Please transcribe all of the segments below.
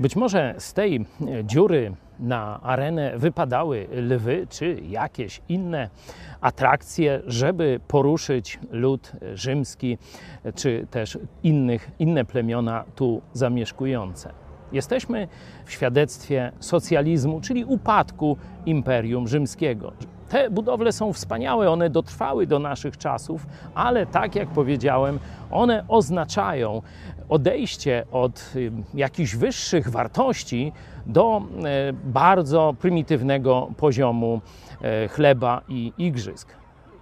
Być może z tej dziury na arenę wypadały lwy czy jakieś inne atrakcje, żeby poruszyć lud rzymski czy też innych, inne plemiona tu zamieszkujące. Jesteśmy w świadectwie socjalizmu, czyli upadku Imperium Rzymskiego. Te budowle są wspaniałe, one dotrwały do naszych czasów, ale tak jak powiedziałem, one oznaczają odejście od jakichś wyższych wartości do e, bardzo prymitywnego poziomu e, chleba i igrzysk.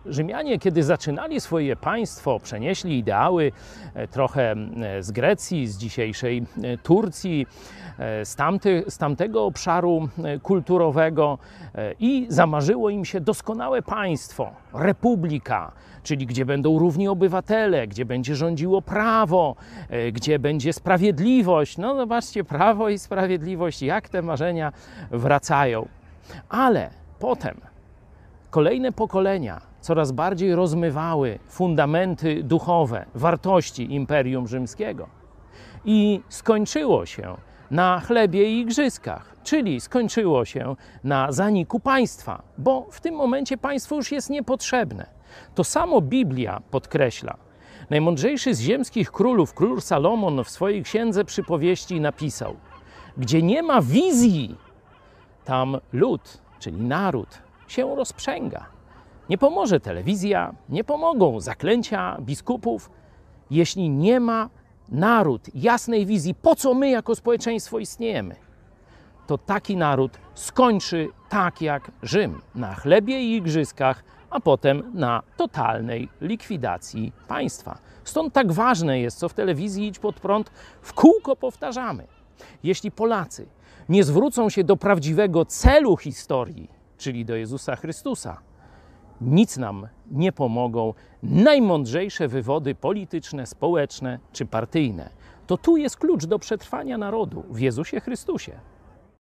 Rzymianie, kiedy zaczynali swoje państwo, przenieśli ideały e, trochę z Grecji, z dzisiejszej Turcji, z, tamty, z tamtego obszaru kulturowego i zamarzyło im się doskonałe państwo, republika, czyli gdzie będą równi obywatele, gdzie będzie rządziło prawo, gdzie będzie sprawiedliwość. No zobaczcie, prawo i sprawiedliwość, jak te marzenia wracają. Ale potem kolejne pokolenia coraz bardziej rozmywały fundamenty duchowe, wartości Imperium Rzymskiego. I skończyło się na chlebie i igrzyskach, czyli skończyło się na zaniku państwa, bo w tym momencie państwo już jest niepotrzebne. To samo Biblia podkreśla. Najmądrzejszy z ziemskich królów, król Salomon, w swojej księdze przypowieści napisał: Gdzie nie ma wizji, tam lud, czyli naród, się rozprzęga. Nie pomoże telewizja, nie pomogą zaklęcia biskupów, jeśli nie ma naród jasnej wizji, po co my jako społeczeństwo istniejemy. To taki naród skończy tak jak Rzym na chlebie i igrzyskach, a potem na totalnej likwidacji państwa. Stąd tak ważne jest, co w telewizji Idź Pod Prąd w kółko powtarzamy. Jeśli Polacy nie zwrócą się do prawdziwego celu historii, czyli do Jezusa Chrystusa, nic nam nie pomogą najmądrzejsze wywody polityczne, społeczne czy partyjne. To tu jest klucz do przetrwania narodu w Jezusie Chrystusie.